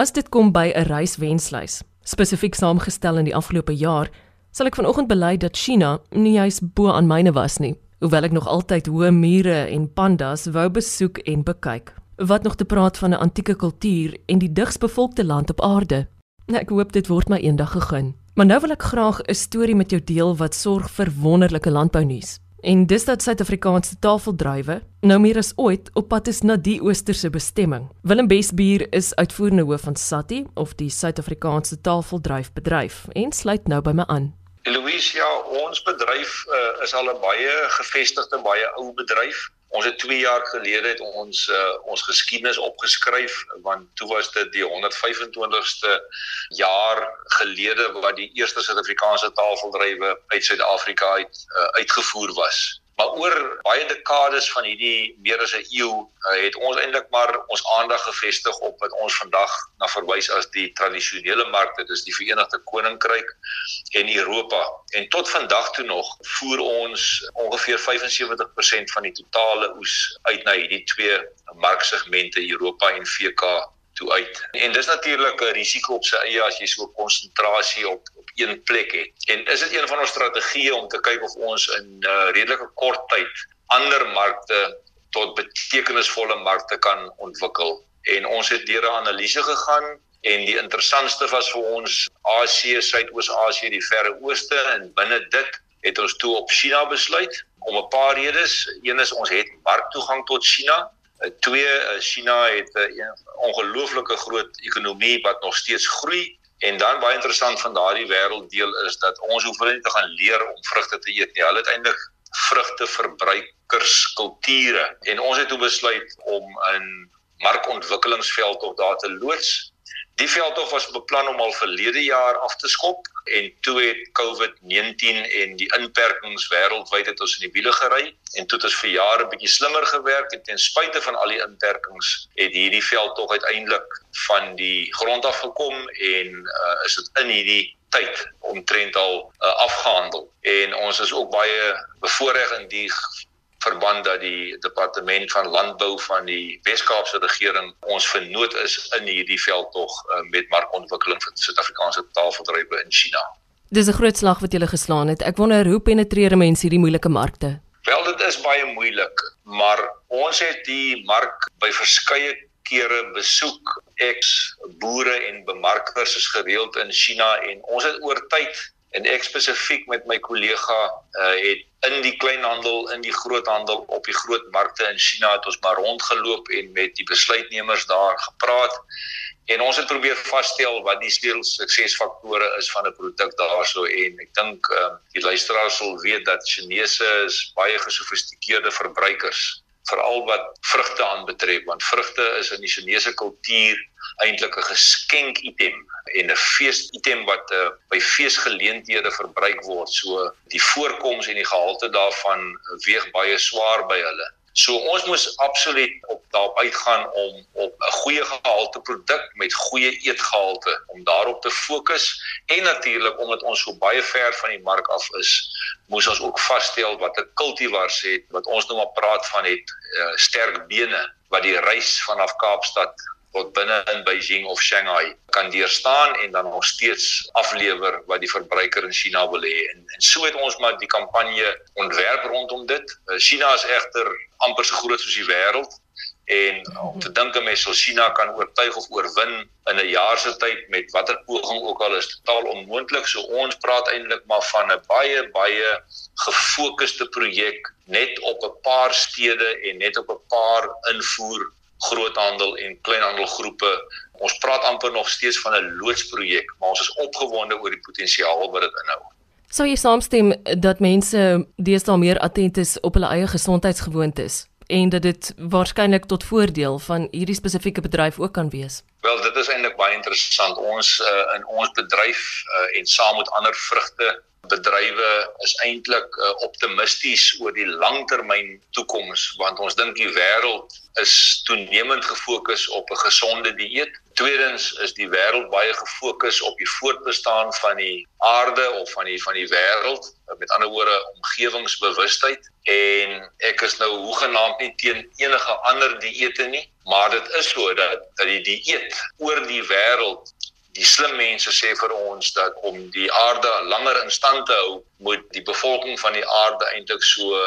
As dit kom by 'n reiswenslys, spesifiek saamgestel in die afgelope jaar, sal ek vanoggend bely dat China nie juis bo aan myne was nie, hoewel ek nog altyd hoë mure en pandas wou besoek en bekyk. Wat nog te praat van 'n antieke kultuur en die digsbevolkte land op aarde. Ek hoop dit word my eendag gegeen. Maar nou wil ek graag 'n storie met jou deel wat sorg vir wonderlike landbounuus. En dis dat Suid-Afrikaanse tafeldrywe nou meer as ooit op pad is na die oosterse bestemming. Willem Besbier is uitvoerende hoof van Sati of die Suid-Afrikaanse Tafeldryfbedryf en sluit nou by my aan. Louise, ja, ons bedryf uh, is al 'n baie gevestigde, baie ou bedryf. Ons het 2 jaar gelede het ons uh, ons geskiedenis opgeskryf want toe was dit die 125ste jaar gelede wat die eerste Suid-Afrikaanse tafeldrywe uit Suid-Afrika uit uh, uitgevoer was. Maar oor baie dekades van hierdie meer as 'n eeu uh, het ons eintlik maar ons aandag gefestig op wat ons vandag na verwys as die tradisionele markte, dis die Verenigde Koninkryk en Europa. En tot vandag toe nog voer ons ongeveer 75% van die totale oes uit na hierdie twee marksegmente Europa en VK toe uit. En dis natuurlik 'n risiko op sy eie as jy so 'n konsentrasie op op een plek het. En is dit een van ons strategieë om te kyk of ons in 'n uh, redelike kort tyd ander markte tot betekenisvolle markte kan ontwikkel. En ons het deur 'n analise gegaan en die interessantste was vir ons Asië, Suidoos-Asië, die Verre Ooste en binne dit het ons toe op China besluit om 'n paar redes. Een is ons het marktoegang tot China twee eh, China het 'n eh, ongelooflike groot ekonomie wat nog steeds groei. En dan baie interessant van daardie wêrelddeel is dat ons hoef hulle nie te gaan leer om vrugte te eet nie. Hulle het eintlik vrugte verbruikerskulture en ons het toe besluit om 'n markontwikkelingsveld op daar te loods Die veldtog was beplan om al verlede jaar af te skop en toe het COVID-19 en die inperkings wêreldwyd het ons in die wiele gery en toe het ons vir jare bietjie slimmer gewerk en ten spyte van al die inperkings het hierdie veldtog uiteindelik van die grond af gekom en uh, is dit in hierdie tyd omtrent al uh, afgehandel. En ons is ook baie bevoordeel in die verband dat die departement van landbou van die Wes-Kaapse regering ons vernoot is in hierdie veldtog uh, met markontwikkeling vir Suid-Afrikaanse taalverdrywe in China. Dis 'n groot slag wat jy gele geslaan het. Ek wonder hoe penetreer mense hierdie moeilike markte? Wel dit is baie moeilik, maar ons het die mark by verskeie kere besoek. Eks boere en bemarkers is gereeld in China en ons het oor tyd en ek spesifiek met my kollega uh, het in die kleinhandel, in die groothandel, op die groot markte in China het ons maar rondgeloop en met die besluitnemers daar gepraat. En ons het probeer vasstel wat die sleutel suksesfaktore is van 'n produk daarso en ek dink uh, die luisteraars sal weet dat Chinese is baie gesofistikeerde verbruikers veral wat vrugte aanbetref want vrugte is in die Chinese kultuur eintlik 'n geskenk item en 'n fees item wat uh, by feesgeleenthede verbruik word. So die voorkoms en die gehalte daarvan weeg baie swaar by hulle. So ons moes absoluut op daarop uitgaan om op 'n goeie gehalte produk met goeie eetgehalte om daarop te fokus en natuurlik omdat ons so baie ver van die mark af is, moes ons ook vasstel wat 'n kultivars het wat ons nou maar praat van het uh, sterk bene wat die reis vanaf Kaapstad tot binne in Beijing of Shanghai kan deurstaan en dan nog steeds aflewer wat die verbruiker in China wil hê. En, en so het ons maar die kampanje ontwerp rondom dit. Eh, China is egter amper so groot soos die wêreld en om te dink 'n mens sou China kan oortuig of oorwin in 'n jaar se tyd met watter poging ook al is totaal onmoontlik. So ons praat eintlik maar van 'n baie baie gefokusde projek net op 'n paar stede en net op 'n paar invoer groothandel en kleinhandelgroepe. Ons praat amper nog steeds van 'n loodsprojek, maar ons is opgewonde oor die potensiaal wat dit inhou. Sou jy saamstem dat mense deesdae meer attent is op hulle eie gesondheidsgewoontes en dat dit waarskynlik tot voordeel van hierdie spesifieke bedryf ook kan wees? Wel, dit is eintlik baie interessant. Ons uh, in ons bedryf uh, en saam met ander vrugte bedrywe is eintlik uh, optimisties oor die langtermyn toekoms want ons dink die wêreld is toenemend gefokus op 'n gesonde dieet. Tweedens is die wêreld baie gefokus op die voortbestaan van die aarde of van die van die wêreld, met ander woorde omgewingsbewustheid en ek is nou hoegenaamd nie teen enige ander dieete nie, Maar dit is so dat dat die dieet oor die wêreld die slim mense sê vir ons dat om die aarde langer in stand te hou, moet die bevolking van die aarde eintlik so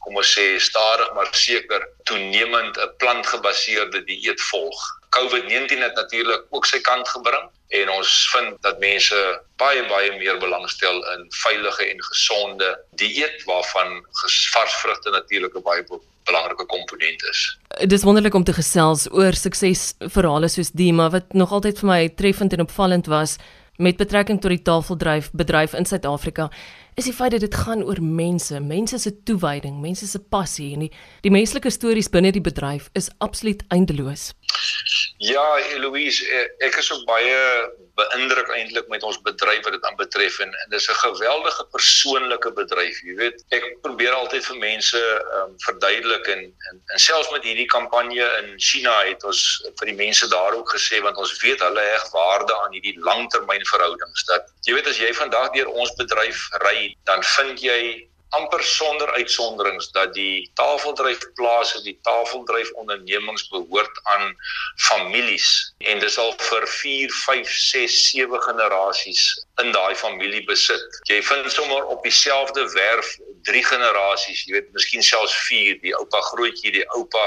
kom ons sê stadig maar seker toenemend 'n plantgebaseerde dieet volg. COVID-19 het natuurlik ook sy kant gebring en ons vind dat mense baie baie meer belangstel in veilige en gesonde dieet waarvan vars vrugte natuurlik 'n baie belangrike komponent is. Dis wonderlik om te gesels oor suksesverhale soos die, maar wat nog altyd vir my treffend en opvallend was met betrekking tot die tafeldryf bedryf in Suid-Afrika is die feit dat dit gaan oor mense, mense se toewyding, mense se passie en die die menslike stories binne die bedryf is absoluut eindeloos. Ja, Eloise, eh, ek is ook baie beïndruk eintlik met ons bedryf wat dit aanbetref en, en dis 'n geweldige persoonlike bedryf, jy weet. Ek probeer altyd vir mense um, verduidelik en, en en selfs met hierdie kampanje in China het ons vir die mense daar ook gesê want ons weet hulle heg waarde aan hierdie langtermynverhoudings dat jy weet as jy vandag deur ons bedryf ry, dan vind jy amper sonder uitsonderings dat die tafeldryfplase, die tafeldryfondernemings behoort aan families en dis al vir 4, 5, 6, 7 generasies in daai familie besit. Jy vind sommer op dieselfde werf drie generasies, jy weet, miskien selfs 4, die oupa grootjie, die oupa,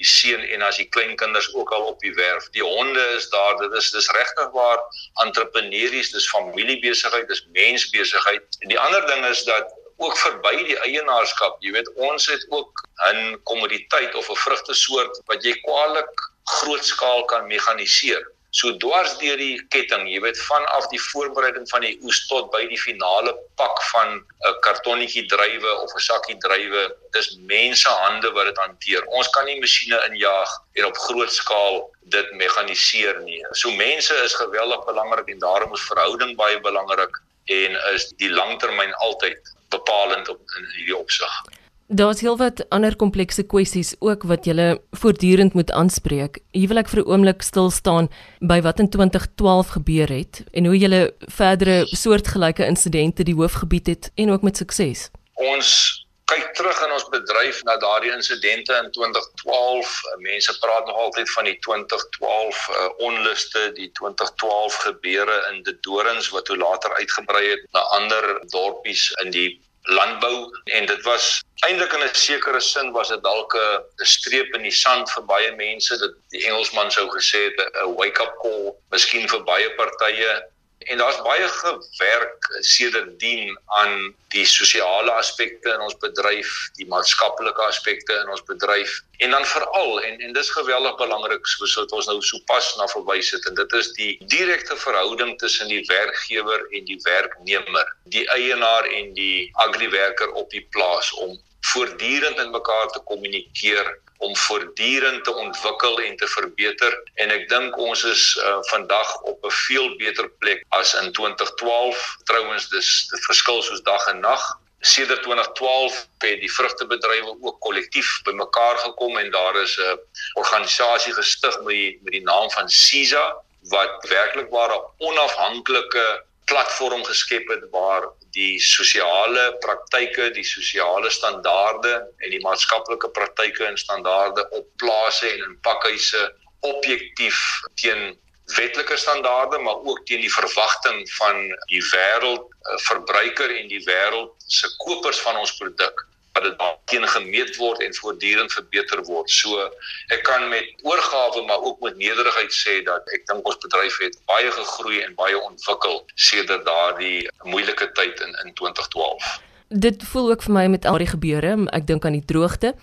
die seun en as die kleinkinders ook al op die werf. Die honde is daar, dit is dis regtig waar entrepreneurs, dis familiebesigheid, dis mensbesigheid. En die ander ding is dat ook verby die eienaarskap. Jy weet, ons het ook 'n kommoditeit of 'n vrugtesoort wat jy kwaliek grootskaal kan mekaniseer. So dwars deur die ketting, jy weet, vanaf die voorbereiding van die oes tot by die finale pak van 'n kartonnetjie druiwe of 'n sakkie druiwe, dis mense hande wat dit hanteer. Ons kan nie masjiene injaag en op groot skaal dit mekaniseer nie. So mense is geweldig belangrik en daarom is verhouding baie belangrik en is die langtermyn altyd bepalend op in hierdie opsig. Daar's heelwat ander komplekse kwessies ook wat jy voortdurend moet aanspreek. Hier wil ek vir 'n oomblik stil staan by wat in 2012 gebeur het en hoe jy verdere soortgelyke insidente die hoofgebied het en ook met sukses. Ons kyk terug in ons bedryf na daardie insidente in 2012. Mense praat nog altyd van die 2012 uh, onluste, die 2012 gebeure in De Dorings wat toe later uitgebrei het na ander dorpies in die landbou. En dit was eintlik in 'n sekere sin was dit dalk 'n streep in die sand vir baie mense. Dat die Engelsman sou gesê het 'n wake up call. Miskien vir baie partye En daar's baie gewerk sedertdien aan die sosiale aspekte in ons bedryf, die maatskaplike aspekte in ons bedryf. En dan veral en en dis geweldig belangrik soos wat ons nou sopas na verwys het en dit is die direkte verhouding tussen die werkgewer en die werknemer, die eienaar en die agriwerker op die plaas om voortdurend met mekaar te kommunikeer om voortdurend te ontwikkel en te verbeter. En ek dink ons is uh, vandag op 'n veel beter plek as in 2012 trouens dis die verskil soos dag en nag sedert 2012 het die vrugtebedrywe ook kollektief bymekaar gekom en daar is 'n organisasie gestig met die, met die naam van CISA wat werklik ware onafhanklike platform geskep het waar die sosiale praktyke, die sosiale standaarde en die maatskaplike praktyke en standaarde op plase en in pakhuise objektief teen wetlike standaarde maar ook teen die verwagting van die wêreld eh, verbruiker en die wêreld se kopers van ons produk dat dit teen gemeet word en voortdurend verbeter word. So ek kan met oorgawe maar ook met nederigheid sê dat ek dink ons bedryf het baie gegroei en baie ontwikkel sedert daardie moeilike tyd in in 2012. Dit voel ook vir my met al die gebeure, ek dink aan die droogte.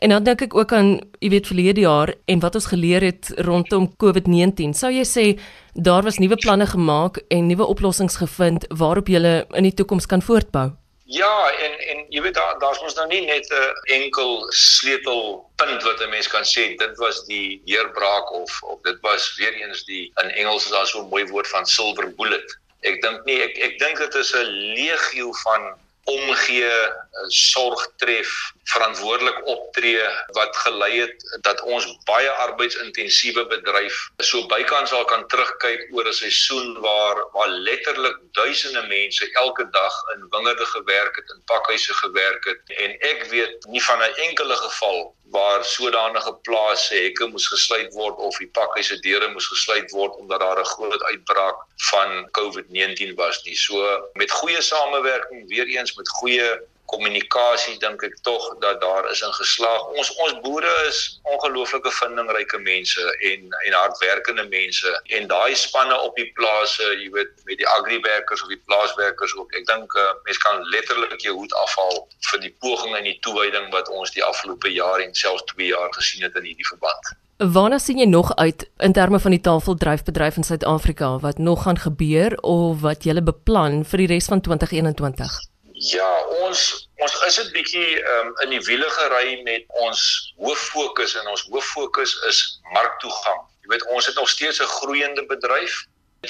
En dan dink ek ook aan, jy weet verlede jaar en wat ons geleer het rondom COVID-19. Sou jy sê daar was nuwe planne gemaak en nuwe oplossings gevind waarop jy in die toekoms kan voortbou? Ja, en en jy weet daar daar's mos nou nie net 'n enkel sleutelpunt wat 'n mens kan sê dit was die heerbraak of of dit was weer eens die in Engels is daar so 'n mooi woord van silver bullet. Ek dink nie ek ek dink dit is 'n legio van omgee, eh, sorg tref, verantwoordelik optree wat gelei het dat ons baie arbeidsintensiewe bedryf so bykans al kan terugkyk oor 'n seisoen waar waar letterlik duisende mense elke dag in wingerde gewerk het, in pakhuise gewerk het. En ek weet nie van 'n enkele geval waar sodanige plase hekke moes gesluit word of die pakhuise deure moes gesluit word omdat daar 'n groot uitbraak van COVID-19 was nie. So met goeie samewerking, weer eens met goeie kommunikasie dink ek tog dat daar is in geslaag. Ons ons boere is ongelooflike vindingryke mense en en hardwerkende mense en daai spanne op die plase, jy weet, met die agriwerkers of die plaaswerkers ook. Ek dink uh, mense kan letterlik jou hoed afhaal vir die poging en die toewyding wat ons die afgelope jaar en selfs 2 jaar gesien het in hierdie verband. Waarna sien jy nog uit in terme van die tafeldryfbedryf in Suid-Afrika wat nog gaan gebeur of wat jy beplan vir die res van 2021? Ja, ons ons is 'n bietjie um, in die wiele gery met ons hoof fokus en ons hoof fokus is marktoegang. Jy weet ons het nog steeds 'n groeiende bedryf.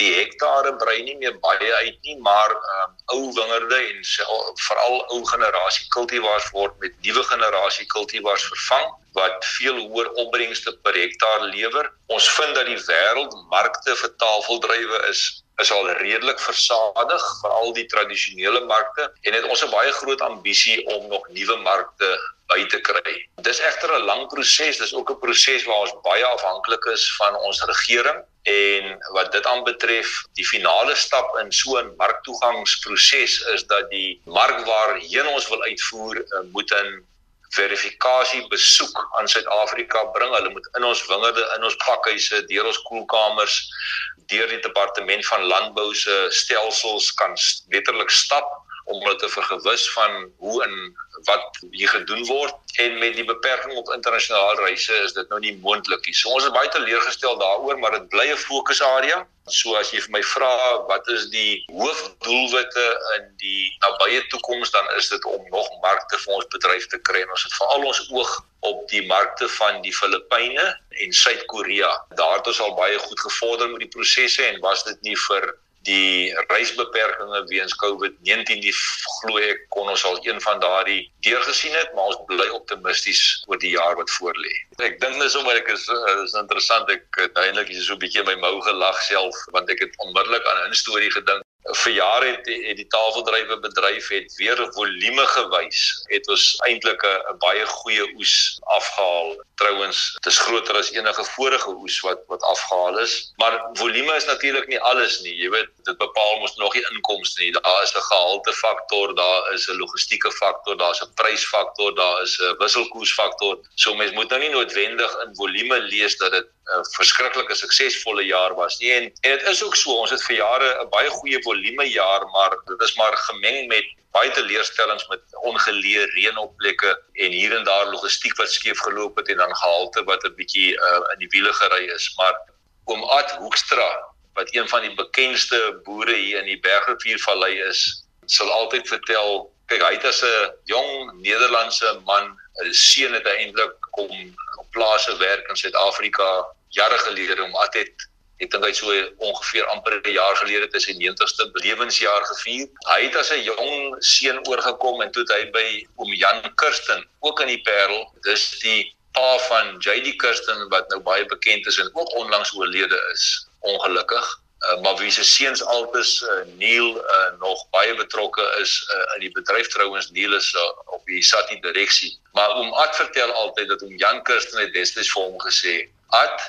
Die hektare brei nie meer baie uit nie, maar um, ou wingerde en veral ou generasie kultivars word met nuwe generasie kultivars vervang wat veel hoër opbrengste per hektaar lewer. Ons vind dat die wêreldmarkte vir tafeldrywe is is al redelik versadig vir al die tradisionele markte en het ons 'n baie groot ambisie om nog nuwe markte by te kry. Dis egter 'n lang proses, dis ook 'n proses waar ons baie afhanklik is van ons regering en wat dit aanbetref, die finale stap in so 'n marktoegangsproses is dat die mark waarheen ons wil uitvoer eh, moet 'n verifikasie besoek aan Suid-Afrika bring. Hulle moet in ons wingerde, in ons pakhuise, deur ons koelkamers, deur die departement van landbou se stelsels kan letterlik stap om hulle te vergewis van hoe en wat hier gedoen word en met die beperking op internasionale reise is dit nou nie moontlik nie. So ons is baie teleurgestel daaroor, maar dit bly 'n fokusarea. So as jy vir my vra wat is die hoofdoelwitte in die nabye toekoms dan is dit om nog markte vir ons bedryf te kry en ons het veral ons oog op die markte van die Filippyne en Suid-Korea. Daar het ons al baie goed gevorder met die prosesse en was dit nie vir die reisbeperkings weens COVID-19 die glo ek kon ons al een van daardie deurgesien het maar ons bly optimisties oor die jaar wat voorlê. Ek dink dis sommer ek is is interessant ek eintlik is so 'n bietjie my mou gelag self want ek het onmiddellik aan 'n storie gedink vir jare het het die tafeldrywe bedryf het weer volume gewys. Het ons eintlik 'n baie goeie oes afgehaal. Trouens dit is groter as enige vorige oes wat wat afgehaal is. Maar volume is natuurlik nie alles nie. Jy weet dit bepaal mos nog die inkomste nie. Daar is 'n gehalte faktor daar is 'n logistieke faktor daar's 'n prysfaktor daar is 'n wisselkoersfaktor. So mens moet nou nie noodwendig in volume lees dat dit 'n verskriklike suksesvolle jaar was nie. En en dit is ook so ons het vir jare 'n baie goeie volume jaar maar dit is maar gemeng met baie teleurstellings met ongeleë reënoplekke en hier en daar logistiek wat skeef geloop het en dan gehalte wat 'n bietjie uh, in die wiele gery is. Maar oom Ad Hoekstra wat een van die bekendste boere hier in die Bergriviervallei is sal altyd vertel kyk hy het as 'n jong Nederlandse man 'n seun het eintlik kom plase werk in Suid-Afrika jare gelede om altyd ek dink hy so ongeveer amper 'n jaar gelede het sy 90ste lewensjaar gevier. Hy het as 'n jong seun oorgekom en toe het hy by oom Jan Kirsten ook in die Parel, dis die pa van JD Kirsten wat nou baie bekend is en ook onlangs oorlede is, ongelukkig. Uh, maar wie se seuns altes uh, Neil uh, nog baie betrokke is uh, in die bedryf trouens Neil is uh, op die Sati direksie maar oom Ad vertel altyd dat oom Jan Kirsten het destyds vir hom gesê Ad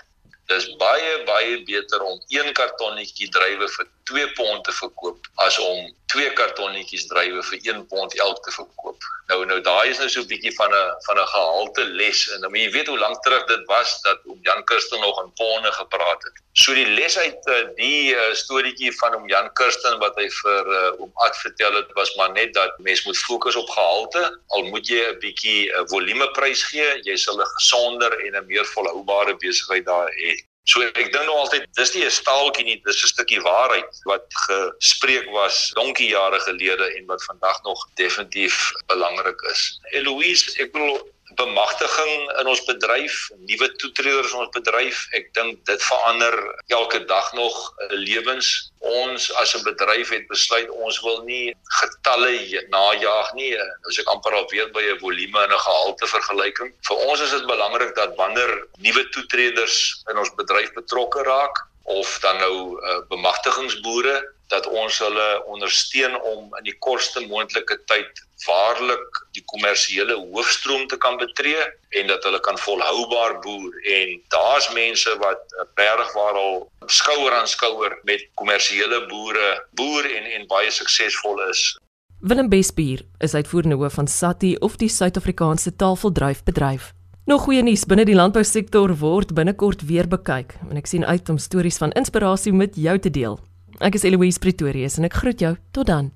dis baie baie beter om een kartonnetjie druiwe vir 2 pond te verkoop as om twee kartonnetjies druiwe vir 1 pond elk te verkoop. Nou nou daai is nou so 'n bietjie van 'n van 'n gehalte les en nou jy weet hoe lank terug dit was dat om Jan Kirsten nog in ponde gepraat het. So die les uit uh, die uh, storieetjie van om Jan Kirsten wat hy vir uh, om Ad vertel het was maar net dat mens moet fokus op gehalte al moet jy 'n bietjie uh, volumeprys gee, jy sal 'n gesonder en 'n meer volhoubare besigheid daar hê. So ek dink nou altyd dis nie 'n staaltjie nie, dis 'n stukkie waarheid wat gespreek was donkie jare gelede en wat vandag nog definitief belangrik is. Eloise, ek wil bemagtiging in ons bedryf, nuwe toetreders in ons bedryf. Ek dink dit verander elke dag nog eh, lewens. Ons as 'n bedryf het besluit ons wil nie getalle najag nie. Nou as ek amper al weer by 'n volume en 'n gehalte vergelyking. Vir ons is dit belangrik dat wanneer nuwe toetreders in ons bedryf betrokke raak, of dan nou uh, bemagtigingsboere dat ons hulle ondersteun om in die kortste moontlike tyd waarlik die kommersiële hoofstroom te kan betree en dat hulle kan volhoubaar boer en daar's mense wat regtig waar al skouer aan skouer met kommersiële boere boer en en baie suksesvol is. Willem Besbier is uitvoerende hoof van Sati of die Suid-Afrikaanse Tafeldryfbedryf. Nog goeie nuus binne die landbousektor word binnekort weer bekyk en ek sien uit om stories van inspirasie met jou te deel. Ek is Eloise Pretorius en ek groet jou tot dan.